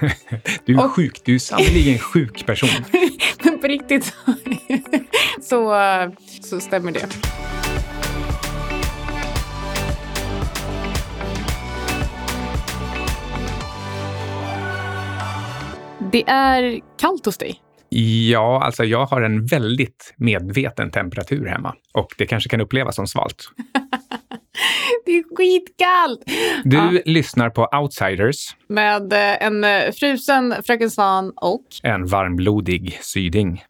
du är Och- sjuk. Du är sannerligen en sjuk person. Men på riktigt så, så, så stämmer det. Det är kallt hos dig. Ja, alltså jag har en väldigt medveten temperatur hemma och det kanske kan upplevas som svalt. Det är skitkallt! Du Ja. lyssnar på Outsiders, Med eh, en eh, frusen Fröken Svan och... en varmblodig syding.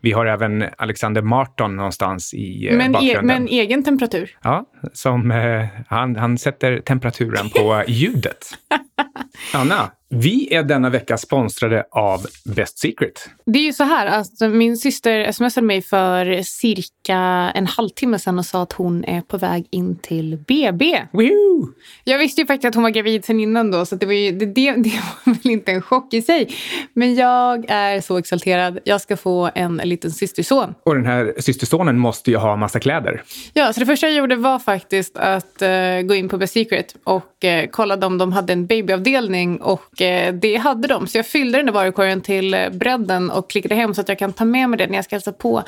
Vi har även Alexander Marton någonstans i eh, Men, e, bakgrunden. men egen temperatur. Ja, som, eh, han, han sätter temperaturen på ljudet. Anna, vi är denna vecka sponsrade av Best Secret. Det är ju så här att min syster smsade mig för cirka en halvtimme sedan och sa att hon är på väg in till BB. Woohoo! Jag visste ju faktiskt att hon var gravid sen innan då, så det, var ju, det, det, det var väl inte en chock i sig. Men jag är så exalterad. Jag ska få en liten systerson. Och den här systersonen måste ju ha massa kläder. Ja, så det första jag gjorde var faktiskt att eh, gå in på Best Secret och uh, kollade om de hade en babyavdelning och eh, det hade de. Så jag fyllde den där varukorgen till uh, bredden och klickade hem så att jag kan ta med mig den när jag ska hälsa på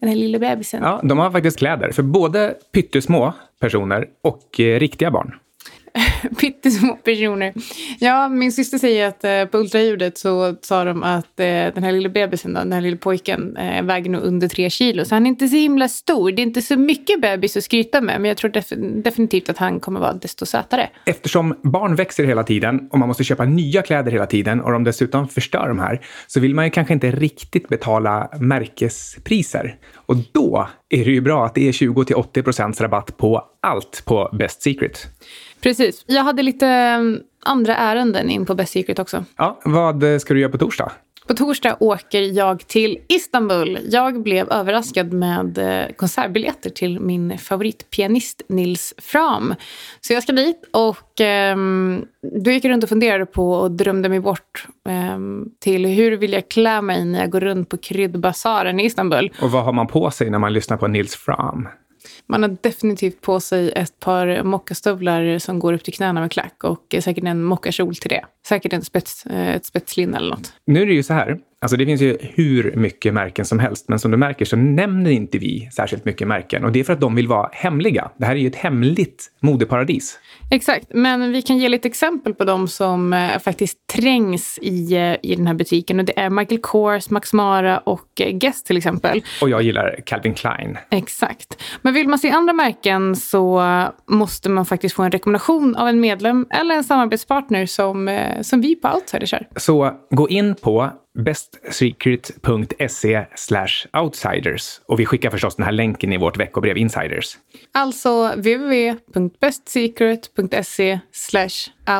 den här lilla bebisen. Ja, de har faktiskt kläder för både pyttesmå personer och eh, riktiga barn. Pyttesmå personer. Ja, min syster säger att eh, på ultraljudet så sa de att eh, den här lilla bebisen, då, den här lilla pojken, eh, väger nog under tre kilo. Så han är inte så himla stor. Det är inte så mycket bebis att skryta med, men jag tror def- definitivt att han kommer vara desto sötare. Eftersom barn växer hela tiden och man måste köpa nya kläder hela tiden och de dessutom förstör de här så vill man ju kanske inte riktigt betala märkespriser. Och då är det ju bra att det är 20-80 procents rabatt på allt på Best Secret. Precis. Jag hade lite mm, andra ärenden in på Best Secret också. Ja, vad eh, ska du göra på torsdag? På torsdag åker jag till Istanbul. Jag blev överraskad med eh, konsertbiljetter till min favoritpianist Nils Fram. Så jag ska dit och ehm, då gick jag runt och funderade på och drömde mig bort ehm, till hur vill jag klä mig när jag går runt på kryddbasaren i Istanbul. Och vad har man på sig när man lyssnar på Nils Fram? Man har definitivt på sig ett par mockastövlar som går upp till knäna med klack och eh, säkert en mockakjol till det. Säkert en spets, eh, ett spetslinne eller något. Nu är det ju så här, alltså det finns ju hur mycket märken som helst, men som du märker så nämner inte vi särskilt mycket märken och det är för att de vill vara hemliga. Det här är ju ett hemligt modeparadis. Exakt, men vi kan ge lite exempel på de som eh, faktiskt trängs i, eh, i den här butiken. Och det är Michael Kors, Max Mara och eh, Guess till exempel. Och jag gillar Calvin Klein. Exakt. Men vill man se andra märken så måste man faktiskt få en rekommendation av en medlem eller en samarbetspartner som, eh, som vi på Outsiders kör. Så gå in på bestsecret.se outsiders och vi skickar förstås den här länken i vårt veckobrev Insiders. Alltså www.bestsecret.se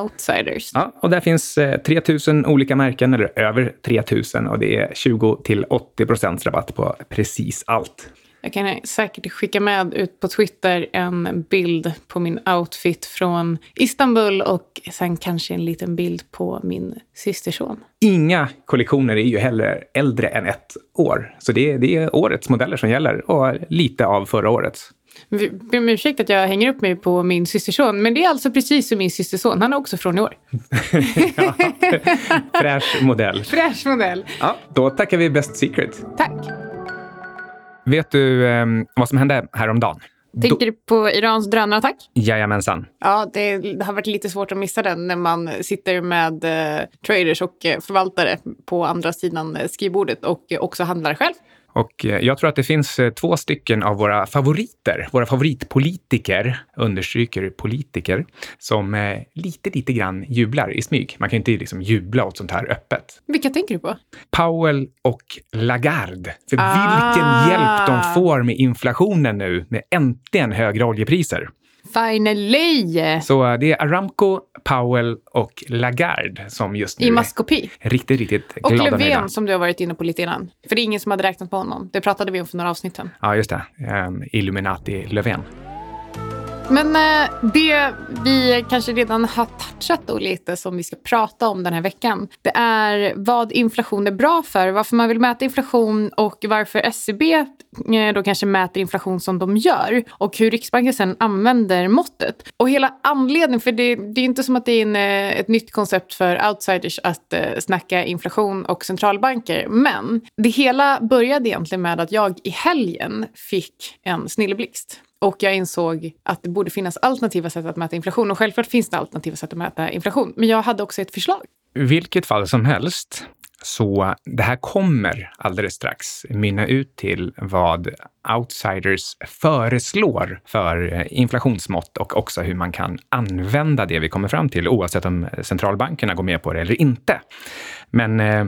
outsiders. Ja, och där finns eh, 3000 olika märken, eller över 3000 och det är 20 till 80 procents rabatt på precis allt. Jag kan säkert skicka med ut på Twitter en bild på min outfit från Istanbul och sen kanske en liten bild på min systerson. Inga kollektioner är ju heller äldre än ett år, så det är, det är årets modeller som gäller och lite av förra årets. Vi- Ber om ursäkt att jag hänger upp mig på min systerson, men det är alltså precis som min systerson. Han är också från i år. Ja, fräsch modell. Fräsch modell. Ja, då tackar vi Best Secret. Tack. Vet du eh, vad som hände häromdagen? Tänker du på Irans drönarattack? Jajamensan. Ja, det, det har varit lite svårt att missa den när man sitter med eh, traders och eh, förvaltare på andra sidan eh, skrivbordet och eh, också handlar själv. Och eh, jag tror att det finns eh, två stycken av våra favoriter, våra favoritpolitiker, understryker politiker, som eh, lite, lite grann jublar i smyg. Man kan ju inte liksom jubla åt sånt här öppet. Vilka tänker du på? Powell och Lagarde. För Ah. vilken hjälp de får med inflationen nu, med äntligen högre oljepriser. Finally! Så eh, det är Aramco, Powell och Lagarde som just nu I maskopi. är riktigt, riktigt Och glada och. Löfven som du har varit inne på lite innan. För det är ingen som hade räknat på honom. Det pratade vi om för några avsnitt sedan. Ja, just det. Um, Illuminati Löfven. Men eh, det vi kanske redan har touchat då lite som vi ska prata om den här veckan. Det är vad inflation är bra för, varför man vill mäta inflation och varför SCB eh, då kanske mäter inflation som de gör och hur Riksbanken sen använder måttet. Och hela anledningen, för det, det är inte som att det är en, eh, ett nytt koncept för outsiders att eh, snacka inflation och centralbanker. Men det hela började egentligen med att jag i helgen fick en snilleblixt. Och jag insåg att det borde finnas alternativa sätt att mäta inflation. Och självklart finns det alternativa sätt att mäta inflation. Men jag hade också ett förslag. I vilket fall som helst, så det här kommer alldeles strax mynna ut till vad outsiders föreslår för inflationsmått och också hur man kan använda det vi kommer fram till oavsett om centralbankerna går med på det eller inte. Men eh,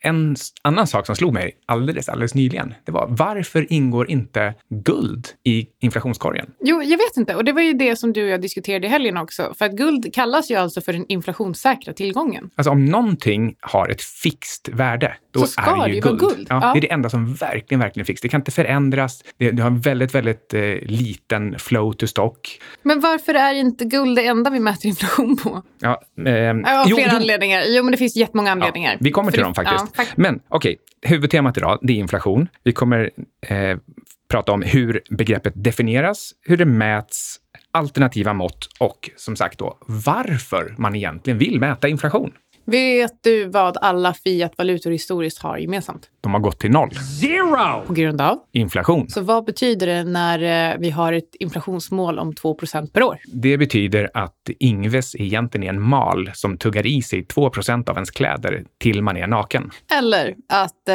en annan sak som slog mig alldeles, alldeles nyligen, det var varför ingår inte guld i inflationskorgen? Jo, jag vet inte. Och det var ju det som du och jag diskuterade i helgen också. För att guld kallas ju alltså för den inflationssäkra tillgången. Alltså om någonting har ett fixt värde, då Så är det ju det guld. guld. Ja, Ja. Det är det enda som verkligen, verkligen är fixt. Det kan inte förändras. Det, det har en väldigt, väldigt eh, liten flow to stock. Men varför är inte guld det enda vi mäter inflation på? Ja, ehm, Av flera jo, anledningar. Jo, men det finns jättemånga anledningar. Ja, vi kommer till För dem det- faktiskt. Fakt- Men okej, huvudtemat idag, det är inflation. Vi kommer eh, prata om hur begreppet definieras, hur det mäts, alternativa mått och som sagt då varför man egentligen vill mäta inflation. Vet du vad alla fiat-valutor historiskt har gemensamt? De har gått till noll. På grund av? Inflation. Så vad betyder det när eh, vi har ett inflationsmål om 2% per år? Det betyder att Ingves egentligen är en mal som tuggar i sig 2% av ens kläder till man är naken. Eller att eh,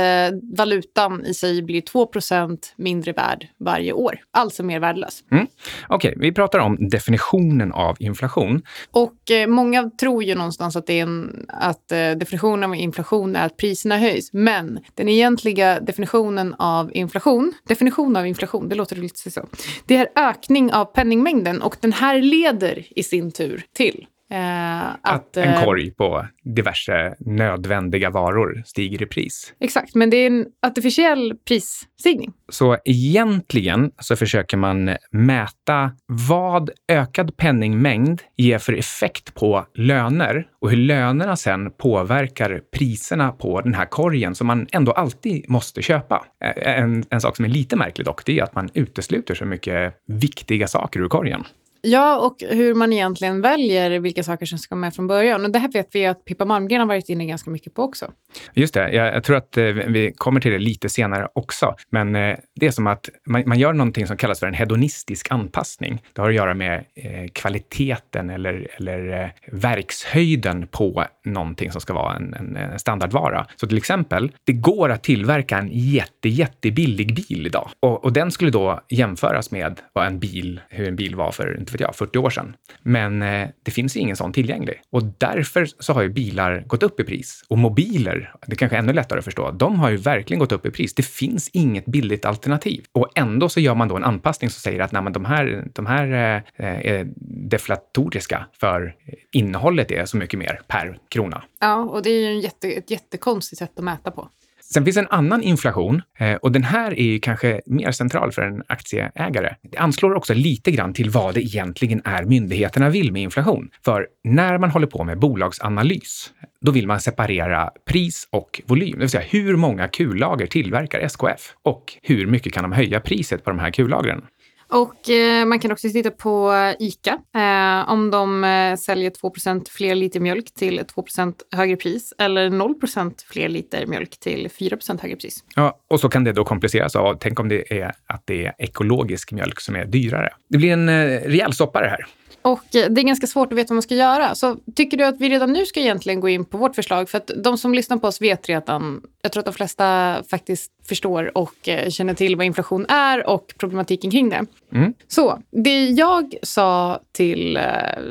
valutan i sig blir 2% mindre värd varje år. Alltså mer värdelös. Mm. Okej, vi pratar om definitionen av inflation. Och eh, många tror ju någonstans att, det är en, att eh, definitionen av inflation är att priserna höjs. Men den egentliga definitionen av inflation, definition av inflation, det låter lite så. Det är ökning av penningmängden och den här leder i sin tur till eh, att... Att en eh, korg på diverse nödvändiga varor stiger i pris. Exakt, men det är en artificiell prisstigning. Så egentligen så försöker man mäta vad ökad penningmängd ger för effekt på löner och hur lönerna sen påverkar priserna på den här korgen som man ändå alltid måste köpa. Eh, En, en sak som är lite märklig dock, det är att man utesluter så mycket viktiga saker ur korgen. Ja, och hur man egentligen väljer vilka saker som ska med från början. Och det här vet vi att Pippa Malmgren har varit inne ganska mycket på också. Just det, jag, jag tror att eh, vi kommer till det lite senare också. Men eh, det är som att man, man gör någonting som kallas för en hedonistisk anpassning. Det har att göra med eh, kvaliteten eller, eller eh, verkshöjden på någonting som ska vara en, en, en standardvara. Så till exempel, det går att tillverka en jätte, jättebillig bil idag. Och, och den skulle då jämföras med vad en bil, hur en bil var för, inte vet jag, 40 år sedan. Men eh, det finns ingen sån tillgänglig. Och därför så har ju bilar gått upp i pris. Och mobiler, det kanske är ännu lättare att förstå, de har ju verkligen gått upp i pris. Det finns inget billigt alternativ. Och ändå så gör man då en anpassning som säger att nej, men de här, de här eh, är deflatoriska för innehållet är så mycket mer per krona. Ja, och det är ju en jätte, ett jättekonstigt sätt att mäta på. Sen finns en annan inflation eh, och den här är ju kanske mer central för en aktieägare. Det anslår också lite grann till vad det egentligen är myndigheterna vill med inflation. För när man håller på med bolagsanalys, då vill man separera pris och volym. Det vill säga hur många kullager tillverkar SKF och hur mycket kan de höja priset på de här kullagren? Och eh, man kan också titta på ICA. Eh, om de eh, säljer 2% fler liter mjölk till 2% högre pris eller 0% fler liter mjölk till 4% högre pris. Ja, och så kan det då kompliceras av, tänk om det är att det är ekologisk mjölk som är dyrare. Det blir en eh, rejäl soppare här. Och eh, det är ganska svårt att veta vad man ska göra. Så tycker du att vi redan nu ska egentligen gå in på vårt förslag? För att de som lyssnar på oss vet redan, jag tror att de flesta faktiskt förstår och eh, känner till vad inflation är och problematiken kring det. Mm. Så det jag sa till eh,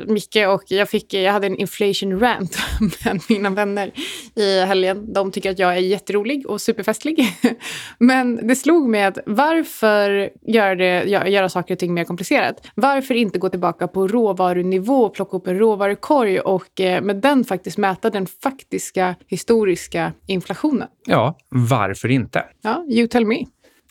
Micke och jag, fick, jag hade en inflation rant med mina vänner i helgen. De tycker att jag är jätterolig och superfestlig. Men det slog mig att varför gör det, gö- göra saker och ting mer komplicerat? Varför inte gå tillbaka på råvarunivå och plocka upp en råvarukorg och eh, med den faktiskt mäta den faktiska historiska inflationen? Ja, varför inte? Ja, you tell me.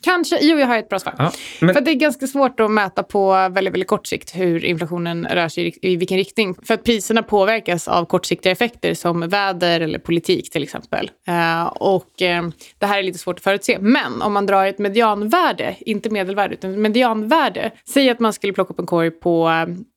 Kanske. Jo, jag har ett bra svar. Ja, men- För det är ganska svårt att mäta på väldigt, väldigt kort sikt hur inflationen rör sig i, i vilken riktning. För att priserna påverkas av kortsiktiga effekter som väder eller politik till exempel. Eh, och eh, det här är lite svårt att förutse. Men om man drar ett medianvärde, inte medelvärde utan medianvärde. Säg att man skulle plocka upp en korg på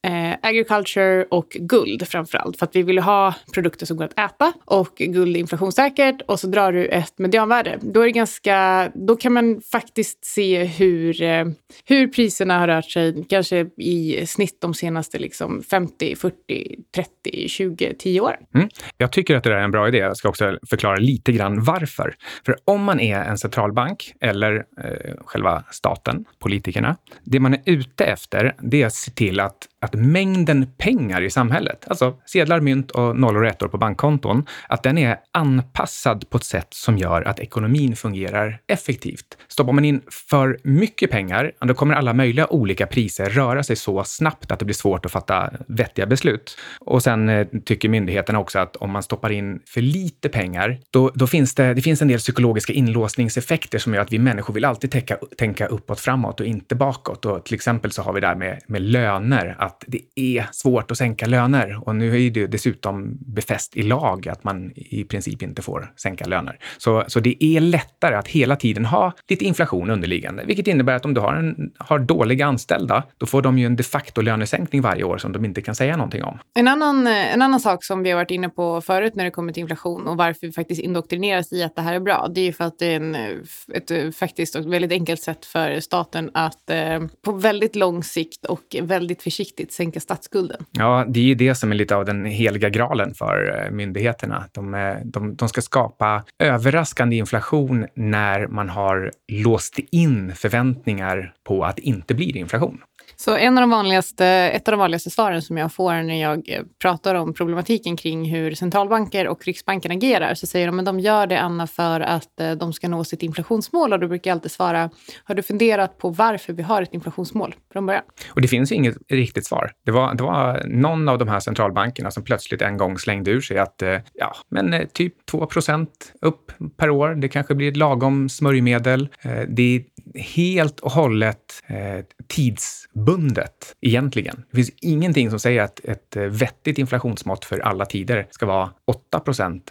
eh, agriculture och guld framför allt. För att vi vill ha produkter som går att äta och guld är inflationssäkert. Och så drar du ett medianvärde. Då, är det ganska, då kan man faktiskt se hur, eh, hur priserna har rört sig kanske i snitt de senaste liksom 50, 40, 30, 20, 10 åren. Mm. Jag tycker att det där är en bra idé. Jag ska också förklara lite grann varför. För om man är en centralbank eller eh, själva staten, politikerna, det man är ute efter det är att se till att, att mängden pengar i samhället, alltså sedlar, mynt och nollor och ettor på bankkonton, att den är anpassad på ett sätt som gör att ekonomin fungerar effektivt. Stoppar man in för mycket pengar, då kommer alla möjliga olika priser röra sig så snabbt att det blir svårt att fatta vettiga beslut. Och sen eh, tycker myndigheterna också att om man stoppar in för lite pengar, då, då finns det, det finns en del psykologiska inlåsningseffekter som gör att vi människor vill alltid tänka, tänka uppåt, framåt och inte bakåt. Och till exempel så har vi där med, med löner, att det är svårt att sänka löner. Och nu är det dessutom befäst i lag att man i princip inte får sänka löner. Så, så det är lättare att hela tiden ha lite inflation underliggande, vilket innebär att om du har, en, har dåliga anställda, då får de ju en de facto lönesänkning varje år som de inte kan säga någonting om. En annan, en annan sak som vi har varit inne på förut när det kommer till inflation och varför vi faktiskt indoktrineras i att det här är bra, det är ju för att det är en, ett faktiskt och väldigt enkelt sätt för staten att eh, på väldigt lång sikt och väldigt försiktigt sänka statsskulden. Ja, det är ju det som är lite av den heliga graalen för eh, myndigheterna. De, eh, de, de ska skapa överraskande inflation när man har låst in förväntningar på att det inte blir inflation. Så en av de vanligaste, ett av de vanligaste svaren som jag får när jag eh, pratar om problematiken kring hur centralbanker och Riksbanken agerar så säger de att de gör det, Anna, för att eh, de ska nå sitt inflationsmål. Och då brukar jag alltid svara, har du funderat på varför vi har ett inflationsmål från början? Och det finns ju inget riktigt svar. Det var, det var någon av de här centralbankerna som plötsligt en gång slängde ur sig att eh, ja, men typ 2% upp per år. Det kanske blir ett lagom smörjmedel. Det är helt och hållet tidsbundet tidsbundet egentligen. Det finns ingenting som säger att ett eh, vettigt inflationsmått för alla tider ska vara 8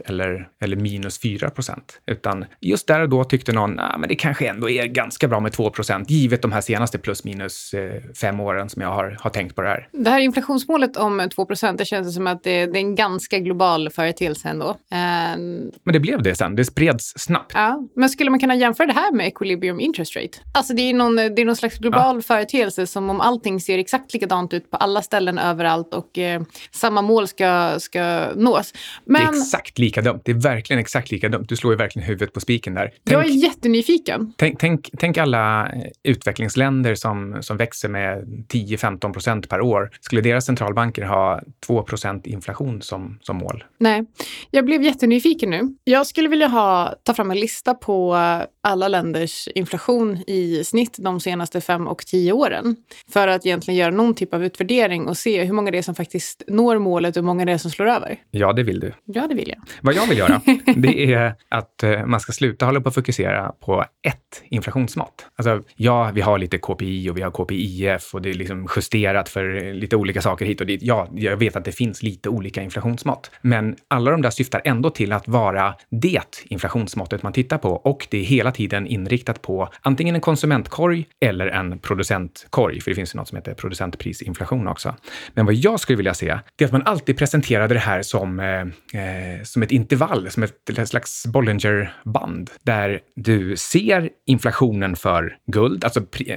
eller, eller minus 4% Utan just där och då tyckte någon att men det kanske ändå är ganska bra med 2% givet de här senaste plus minus eh, fem åren som jag har, har tänkt på det här. Det här inflationsmålet om 2% det känns som att det, det är en ganska global företeelse ändå. Ehm, Men det blev det sen. Det spreds snabbt. Ja, men skulle man kunna jämföra det här med equilibrium interest rate? Alltså det är någon, det är någon slags global företeelse som om allting ser exakt likadant ut på alla ställen överallt och eh, samma mål ska, ska nås. Det Men är exakt lika dumt. Det är verkligen exakt lika dumt. Du slår ju verkligen huvudet på spiken där. jag Tänk, är jättenyfiken. tänk, tänk, tänk alla eh, utvecklingsländer som, som växer med 10-15 procent per år. Skulle deras centralbanker ha 2 procent inflation som, som mål? Nej, jag blev jättenyfiken nu. Jag skulle vilja ha, ta fram en lista på alla länders inflation i snitt de senaste fem och tio åren. För att egentligen göra någon typ av utvärdering och se hur många det är som faktiskt når målet och hur många det är som slår över. Ja, det vill du. Ja, det vill jag. Vad jag vill göra, det är att eh, man ska sluta hålla på att fokusera på ett inflationsmått. Alltså, ja, vi har lite KPI och vi har KPIF och det är liksom justerat för lite olika saker hit och dit. Ja, jag vet att det finns lite olika inflationsmått, men alla de där syftar ändå till att vara det inflationsmåttet man tittar på och det är hela tiden inriktat på antingen en konsumentkorg eller en producentkorg, för det finns ju något som heter producentprisinflation också. Men vad jag skulle vilja se, det är att man alltid presenterade det här som, eh, eh, som ett intervall, som ett, ett slags Bollinger-band, där du ser inflationen för guld, alltså pri, eh,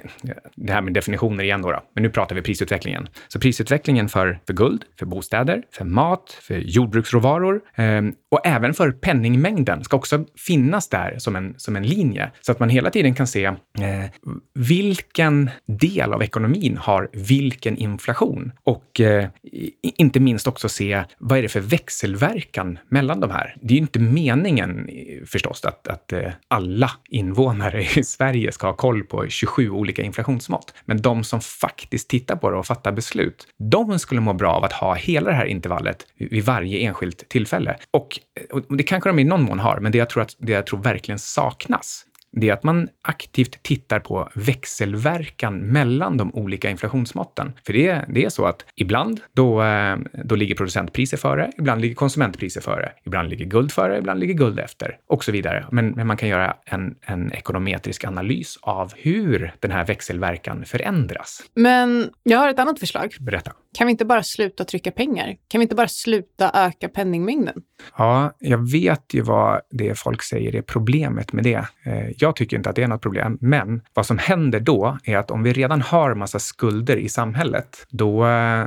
det här med definitioner igen då, då, men nu pratar vi prisutvecklingen. Så prisutvecklingen för, för guld, för bostäder, för mat, för jordbruksråvaror eh, och även för penningmängden ska också finnas där som en, som en linje så att man hela tiden kan se eh, vilken del av ekonomin har vilken inflation och eh, inte minst också se vad är det för växelverkan mellan de här. Det är ju inte meningen eh, förstås att, att eh, alla invånare i Sverige ska ha koll på 27 olika inflationsmått. Men de som faktiskt tittar på det och fattar beslut, de skulle må bra av att ha hela det här intervallet vid varje enskilt tillfälle. Och, eh, och det kanske de i någon mån har, men det jag tror, att, det jag tror verkligen saknas det är att man aktivt tittar på växelverkan mellan de olika inflationsmåtten. För det, det är så att ibland då, eh, då ligger producentpriser före, ibland ligger konsumentpriser före, ibland ligger guld före, ibland ligger guld efter och så vidare. Men, men man kan göra en, en ekonometrisk analys av hur den här växelverkan förändras. Men jag har ett annat förslag. Berätta. Kan vi inte bara sluta trycka pengar? Kan vi inte bara sluta öka penningmängden? Ja, jag vet ju vad det folk säger är problemet med det. Jag tycker inte att det är något problem, men vad som händer då är att om vi redan har massa skulder i samhället, då, eh,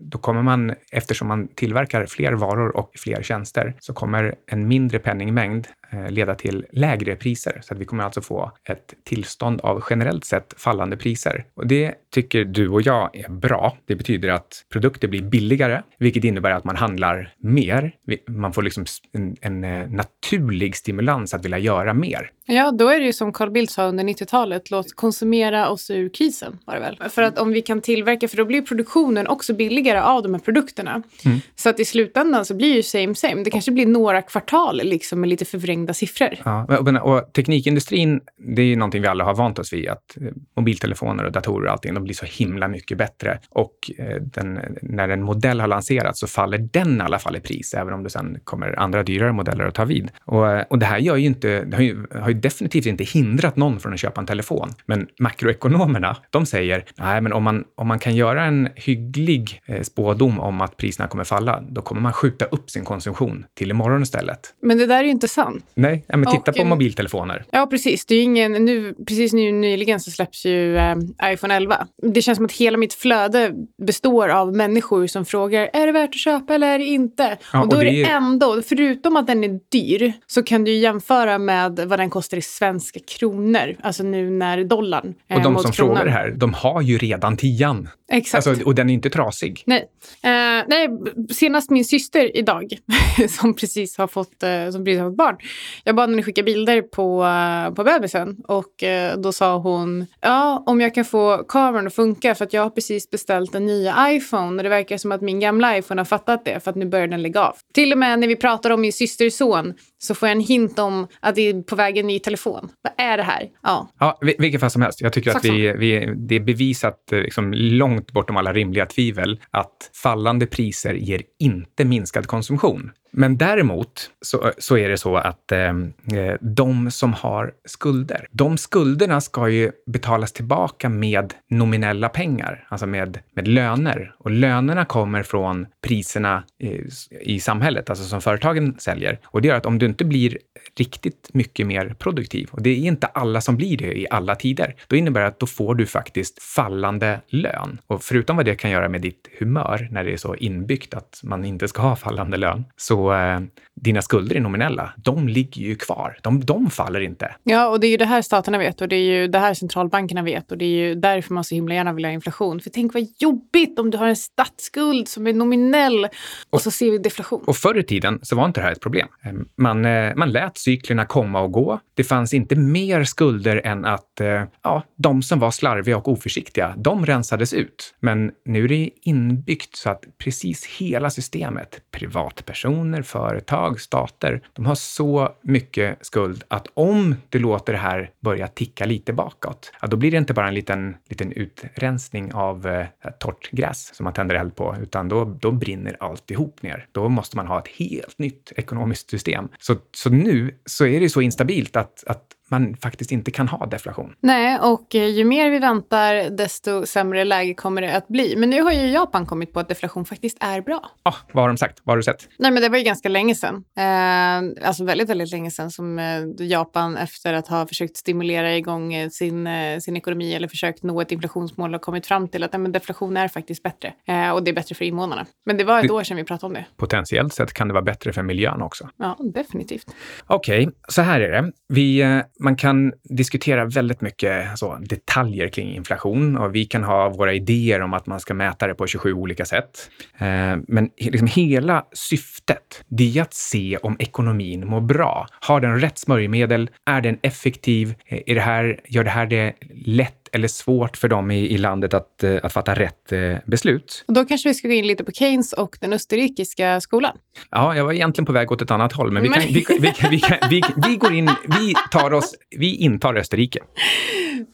då kommer man, eftersom man tillverkar fler varor och fler tjänster, så kommer en mindre penningmängd leda till lägre priser. Så att vi kommer alltså få ett tillstånd av generellt sett fallande priser. Och det tycker du och jag är bra. Det betyder att produkter blir billigare, vilket innebär att man handlar mer. Man får liksom en, en eh, naturlig stimulans att vilja göra mer. Ja, då är det ju som Carl Bildt sa under 90-talet, låt konsumera oss ur krisen, var det väl? För att om vi kan tillverka, för då blir produktionen också billigare av de här produkterna. Mm. Så att i slutändan så blir det ju same same. Det kanske blir några kvartal liksom med lite förvrängda siffror. Ja, och teknikindustrin, det är ju någonting vi alla har vant oss vid, att eh, mobiltelefoner och datorer och allting, de blir så himla mycket bättre. Och eh, den, när en modell har lanserats så faller den i alla fall i pris, även om det sen kommer andra dyrare modeller att ta vid. Och, eh, och det här gör ju inte, har ju, har ju definitivt inte hindrat någon från att köpa en telefon. Men makroekonomerna, de säger, nej, men om man, om man kan göra en hygglig spådom om att priserna kommer falla, då kommer man skjuta upp sin konsumtion till imorgon istället. Men det där är ju inte sant. Nej, men titta och, på mobiltelefoner. Ja, precis. Det är ingen, nu, precis nu nyligen så släpps ju äh, iPhone 11. Det känns som att hela mitt flöde består av människor som frågar, är det värt att köpa eller är det inte? Ja, och då och det är det ändå, förutom att den är dyr, så kan du jämföra med vad den kostar i svenska kronor. Alltså nu när dollarn eh, Och de som kronan. frågar det här, de har ju redan tian. Exakt. Alltså, och den är inte trasig. Nej. Eh, nej, senast min syster idag, som precis har fått, eh, som precis har fått barn. Jag bad henne skicka bilder på, uh, på bebisen och uh, då sa hon, ja, om jag kan få kameran att funka för att jag har precis beställt en ny iPhone och det verkar som att min gamla iPhone har fattat det för att nu börjar den lägga av. Till och med när vi pratar om min systers son så får jag en hint om att det är på väg en ny telefon. Vad är det här? Ja, ja vilket fall som helst. Jag tycker att vi, vi, det är bevisat eh, liksom, långt bortom alla rimliga tvivel att fallande priser ger inte minskad konsumtion. Men däremot så, så är det så att ehm, eh, de som har skulder, de skulderna ska ju betalas tillbaka med nominella pengar, alltså med, med löner. Och lönerna kommer från priserna i, i samhället, alltså som företagen säljer. Och det gör att om du inte blir riktigt mycket mer produktiv, och det är inte alla som blir det i alla tider, då innebär det att då får du faktiskt fallande lön. Och förutom vad det kan göra med ditt humör när det är så inbyggt att man inte ska ha fallande lön, så eh, dina skulder är nominella. De ligger ju kvar. De, de faller inte. Ja, och det är ju det här staterna vet och det är ju det här centralbankerna vet och det är ju därför man så himla gärna vill ha inflation. För tänk vad jobbigt om du har en statsskuld som är nominell och, och så ser vi deflation. Och förr i tiden så var inte det här ett problem. Eh, man, eh, man lät cyklerna komma och gå. Det fanns inte mer skulder än att eh, ja, de som var slarviga och oförsiktiga, de rensades ut. Men nu är det inbyggt så att precis hela systemet, privatpersoner, företag, stater, de har så mycket skuld att om du låter det här börja ticka lite bakåt, ja, då blir det inte bara en liten, liten utrensning av eh, torrt gräs som man tänder eld på, utan då, då brinner alltihop ner. Då måste man ha ett helt nytt ekonomiskt system. Så, så nu så är det så instabilt att, att man faktiskt inte kan ha deflation. Nej, och eh, ju mer vi väntar desto sämre läge kommer det att bli. Men nu har ju Japan kommit på att deflation faktiskt är bra. Ja, oh, vad har de sagt? Vad har du sett? Nej, men det var ju ganska länge sedan. Eh, alltså väldigt, väldigt länge sedan som eh, Japan efter att ha försökt stimulera igång eh, sin, eh, sin ekonomi eller försökt nå ett inflationsmål har kommit fram till att nej, men deflation är faktiskt bättre. Och det är bättre för invånarna. Men det var ett det, år sedan vi pratade om det. Potentiellt sett kan det vara bättre för miljön också. Ja, definitivt. Okej, okay, så här är det. Vi, man kan diskutera väldigt mycket alltså, detaljer kring inflation och vi kan ha våra idéer om att man ska mäta det på 27 olika sätt. Eh, men liksom hela syftet, det är att se om ekonomin mår bra. Har den rätt smörjmedel? Är den effektiv? Eh, är det här, gör det här det lätt eller svårt för dem i, i landet att, eh, att fatta rätt eh, beslut. Och då kanske vi ska gå in lite på Keynes och den österrikiska skolan. Ja, jag var egentligen på väg åt ett annat håll, men vi, kan, vi, vi, vi, vi, vi, vi går in, vi tar oss, vi intar Österrike.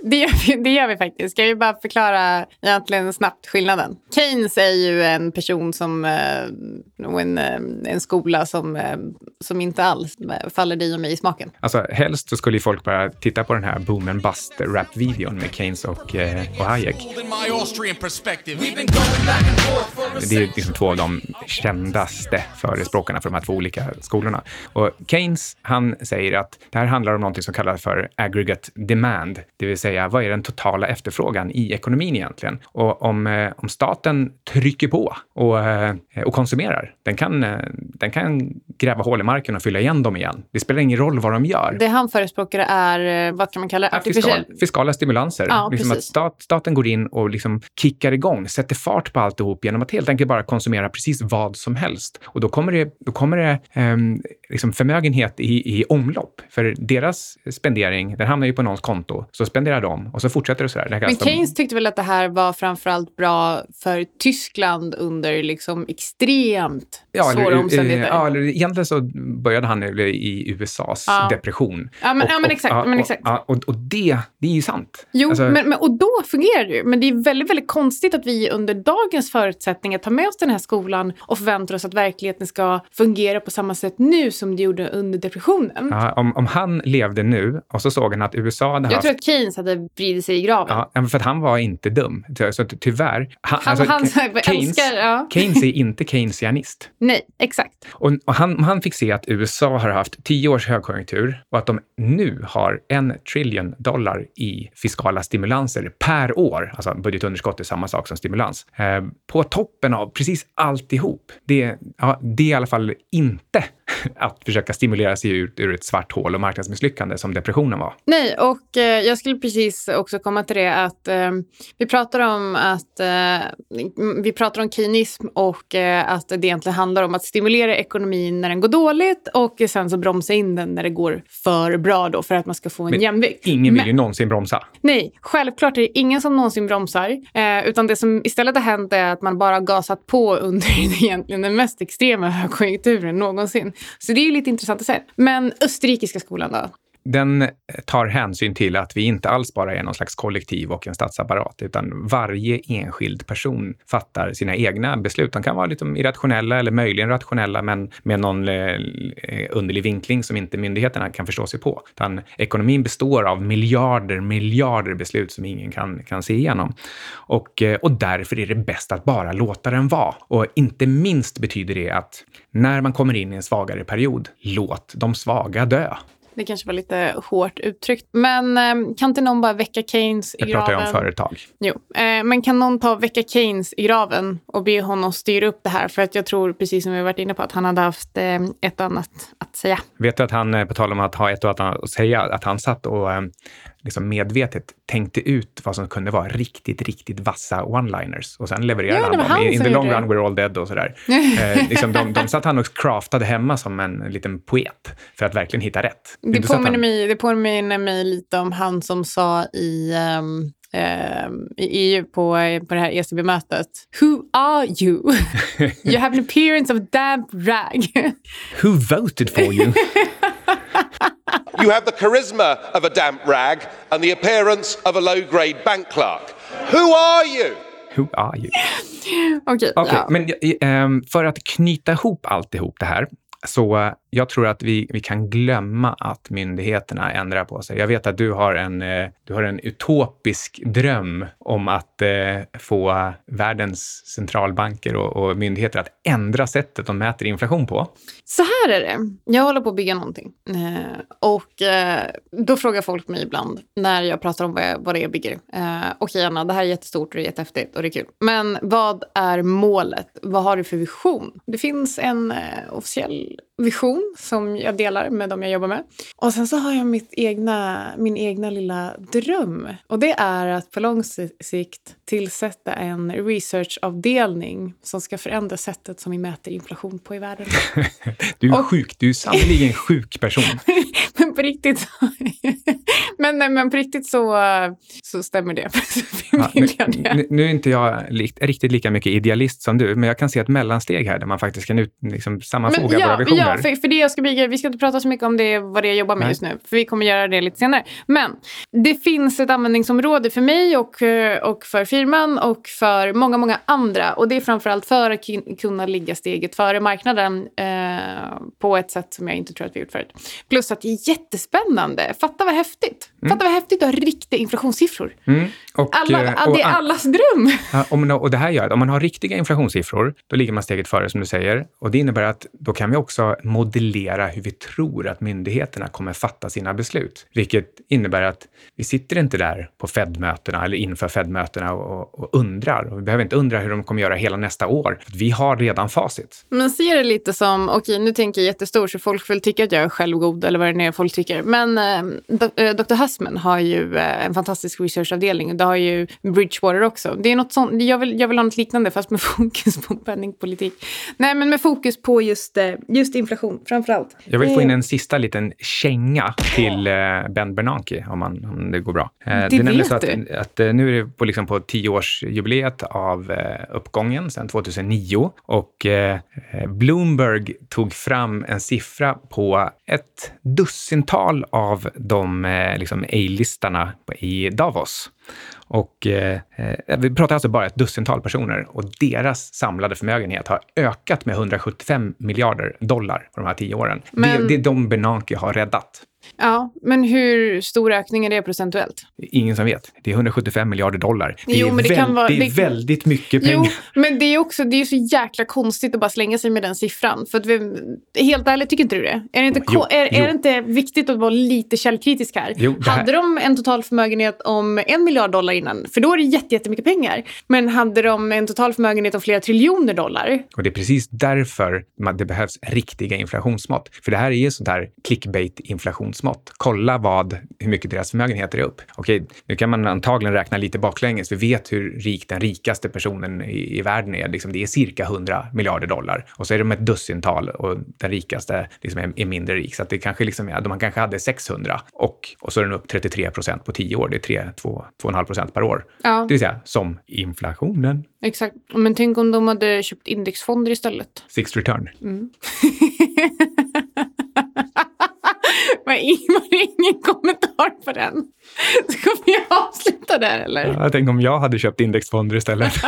Det gör, vi, det gör vi faktiskt. Ska vi bara förklara egentligen snabbt skillnaden? Keynes är ju en person som, och en, eh, en skola som, som inte alls faller dig och mig i smaken. Alltså helst så skulle folk bara titta på den här boom and bust rap-videon med Keynes och, och Hayek. Det är liksom två av de kändaste förespråkarna för de här två olika skolorna. Och Keynes, han säger att det här handlar om någonting som kallas för aggregate demand, det vill säga vad är den totala efterfrågan i ekonomin egentligen? Och om, eh, om staten trycker på och, eh, och konsumerar, den kan, eh, den kan gräva hål i marken och fylla igen dem igen. Det spelar ingen roll vad de gör. Det han förespråkar är, vad kan man kalla det? Fiskal, fiskala stimulanser. Ja, liksom att stat, staten går in och liksom kickar igång, sätter fart på alltihop genom att helt enkelt bara konsumera precis vad som helst. Och då kommer det, då kommer det um, liksom förmögenhet i, i omlopp. För deras spendering, den hamnar ju på någons konto. Så spenderar de och så fortsätter det sådär. Det Men Keynes tyckte väl att det här var framförallt bra för Tyskland under liksom extremt ja, svåra eller, omständigheter? Ja, eller egentligen så började han i USAs ja. depression. Ja, men, och, ja, men exakt. Och, men exakt. Och, och, och, det, det är ju sant. Jo, alltså, men, men, och då fungerar det ju. Men det är väldigt, väldigt konstigt att vi under dagens förutsättningar tar med oss den här skolan och förväntar oss att verkligheten ska fungera på samma sätt nu som det gjorde under depressionen. Ja, om, om han levde nu och så såg han att USA hade Jag haft... tror att Keynes hade vridit sig i graven. Ja, för att han var inte dum. Så tyvärr. Han, han, alltså, han Keynes, älskar, ja. Keynes är inte keynesianist. Nej, exakt. Och, och han, han fick se att USA har haft tio års högkonjunktur och att de nu har en trillion dollar i fiskala stimulanser per år. Alltså budgetunderskott är samma sak som stimulans. Eh, på toppen av precis alltihop. Det, ja, det är i alla fall inte att försöka stimulera sig ut ur ett svart hål och marknadsmisslyckande som depressionen var. Nej, och eh, jag skulle precis också komma till det att eh, vi pratar om att eh, vi pratar om kinism och eh, att det egentligen handlar om att stimulera ekonomin när den går dåligt och sen så bromsa in den när det går för bra då för att man ska få en Men jämvikt. Ingen vill ju någonsin bromsa. Nej, självklart är det ingen som någonsin bromsar, eh, utan det som istället har hänt är att man bara gasat på under egentligen den mest extrema högkonjunkturen någonsin. Så det är ju lite intressant att se. Men österrikiska skolan då? Den eh, tar hänsyn till att vi inte alls bara är någon slags kollektiv och en statsapparat, utan varje enskild person fattar sina egna beslut. De kan vara lite irrationella eller möjligen rationella, men med någon eh, eh, underlig vinkling som inte myndigheterna kan förstå sig på. Utan ekonomin består av miljarder, miljarder beslut som ingen kan, kan se igenom. Och, och därför är det bäst att bara låta den vara. Och inte minst betyder det att när man kommer in i en svagare period, låt de svaga dö. Det kanske var lite hårt uttryckt. Men eh, kan inte någon bara väcka Keynes i graven? Jag pratar ju om företag. Jo, eh, men kan någon ta väcka Keynes i graven och be honom styra upp det här? För att jag tror, precis som vi varit inne på, att han hade haft eh, ett och annat att säga. Vet du att han, eh, på tal om att ha ett och annat att säga, att han satt och eh, liksom medvetet tänkte ut vad som kunde vara riktigt, riktigt vassa one-liners och sen levererade ja, han dem. In the long run we're all dead och sådär. eh, liksom de, de satt han och craftade hemma som en liten poet för att verkligen hitta rätt. Det påminner, han... mig, det påminner mig lite om han som sa i um i EU på, på det här ECB-mötet. Who are you? you have an appearance of damp rag. Who voted for you? you have the charisma of a damp rag and the appearance of a low-grade bank clerk. Who are you? Who are you? Okej. Okay, okay, ja. men um, för att knyta ihop alltihop det här så jag tror att vi, vi kan glömma att myndigheterna ändrar på sig. Jag vet att du har en, eh, du har en utopisk dröm om att eh, få världens centralbanker och, och, myndigheter att ändra sättet de mäter inflation på. Så här är det. Jag håller på att bygga någonting. Eh, och då frågar folk mig ibland när jag pratar om vad, jag, vad det är jag bygger. Okej Anna, det här är jättestort och det är jättehäftigt och det är kul. Men vad är målet? Vad har du för vision? Det finns en officiell vision som jag delar med de jag jobbar med. Och sen så har jag mitt egna, min egna lilla dröm. Och det är att på lång sikt tillsätta en researchavdelning som ska förändra sättet som vi mäter inflation på i världen. du är och, sjuk. Du är sannerligen en sjuk person. Men på riktigt, men, nej, men på riktigt så, så stämmer det. Ja, nu, nu, nu, är inte jag li, riktigt lika mycket idealist som du, men jag kan se ett mellansteg här där man faktiskt kan ut, liksom, sammanfoga men, ja, våra visioner. Ja, för, för det jag ska bygga, vi ska inte prata så mycket om det, vad det är jag jobbar med nej. just nu, för vi kommer göra det lite senare. Men det finns ett användningsområde för mig och, och för firman och för många, många andra. Och det är framförallt för att kunna ligga steget före marknaden eh, på ett sätt som jag inte tror att vi gjort förut. Plus att det är jättespännande. Fatta vad häftigt. Mm. Fatta vad häftigt att ha riktiga inflationssiffror. Mm. Och, Alla, eh, och, det är allas dröm. Om, och det här gör att om man har riktiga inflationssiffror, då ligger man steget före som du säger. Och det innebär att då kan vi också modellera hur vi tror att myndigheterna kommer fatta sina beslut. Vilket innebär att vi sitter inte där på Fed-mötena eller inför Fed-mötena och, och, undrar. Och vi behöver inte undra hur de kommer göra hela nästa år. För vi har redan facit. Man ser det lite som, okej okay, nu tänker jag jättestor så folk får tycka att jag är självgod eller vad det är folk tycker. Men eh, Dr. Eh, Hussman har ju eh, en fantastisk researchavdelning. Det har ju Bridgewater också. Det är något sånt, jag vill, jag vill ha något liknande fast med fokus på penningpolitik. Nej, men med fokus på just, eh, just inflation framför allt. Jag vill få in en sista liten känga till Ben Bernanke om, man, om det går bra. Det, det vet så att, du. Att, nu är det på, liksom på tioårsjubileet av uppgången sedan 2009 och Bloomberg tog fram en siffra på ett dussintal av de liksom, A-listarna i Davos. Och, eh, eh, vi pratar alltså bara ett dussintal personer och deras samlade förmögenhet har ökat med 175 miljarder dollar på de här tio åren. Men... Det, det är de Bernanke har räddat. Ja, men hur stor ökning är det procentuellt? Ingen som vet. Det är 175 miljarder dollar. Det jo, är, men det väl, vara, det är det, väldigt mycket pengar. Jo, men det är också det är så jäkla konstigt att bara slänga sig med den siffran. För att vi, helt ärligt, tycker inte du det? Är det inte, jo, är, är det inte viktigt att vara lite källkritisk här? Jo, här... Hade de en total förmögenhet om en miljard dollar innan, för då är det jättemycket pengar. Men hade de en total förmögenhet om flera triljoner dollar? Och det är precis därför det behövs riktiga inflationsmått. För det här är ju sånt här clickbait-inflationsmått inflationsmått. Kolla vad, hur mycket deras förmögenheter är upp. Okej, nu kan man antagligen räkna lite baklänges. Vi vet hur rik den rikaste personen i, i världen är. Liksom, det är cirka 100 miljarder dollar. Och så är de ett dussintal och den rikaste liksom är, är, mindre rik. Så att det kanske liksom är, man kanske hade 600 och, och så är den upp 33 procent på 10 år. Det är 3, 2, 2,5 procent per år. Ja. Det vill säga som inflationen. Exakt. Men tänk om de hade köpt indexfonder istället. Sixth return. Mm. var det ingen kommentar på den? Ska vi avsluta där eller? Ja, tänk om jag hade köpt indexfonder istället.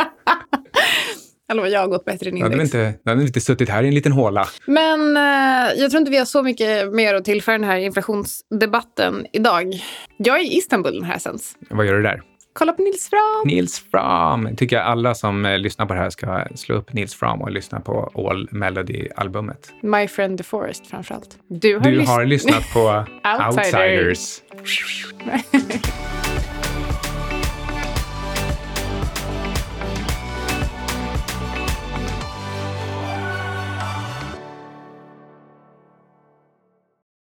Eller jag har gått bättre än index. Då hade inte, hade inte suttit här i en liten håla. Men eh, jag tror inte vi har så mycket mer att tillföra den här inflationsdebatten idag. Jag är i Istanbul den här sens. Vad gör du där? Kolla på Nils Fram. Nils Fram. Tycker jag alla som eh, lyssnar på det här ska slå upp Nils Fram och lyssna på All Melody-albumet. My Friend the Forest framförallt. Du har, du lys har lyssnat på Outsiders. Outsiders.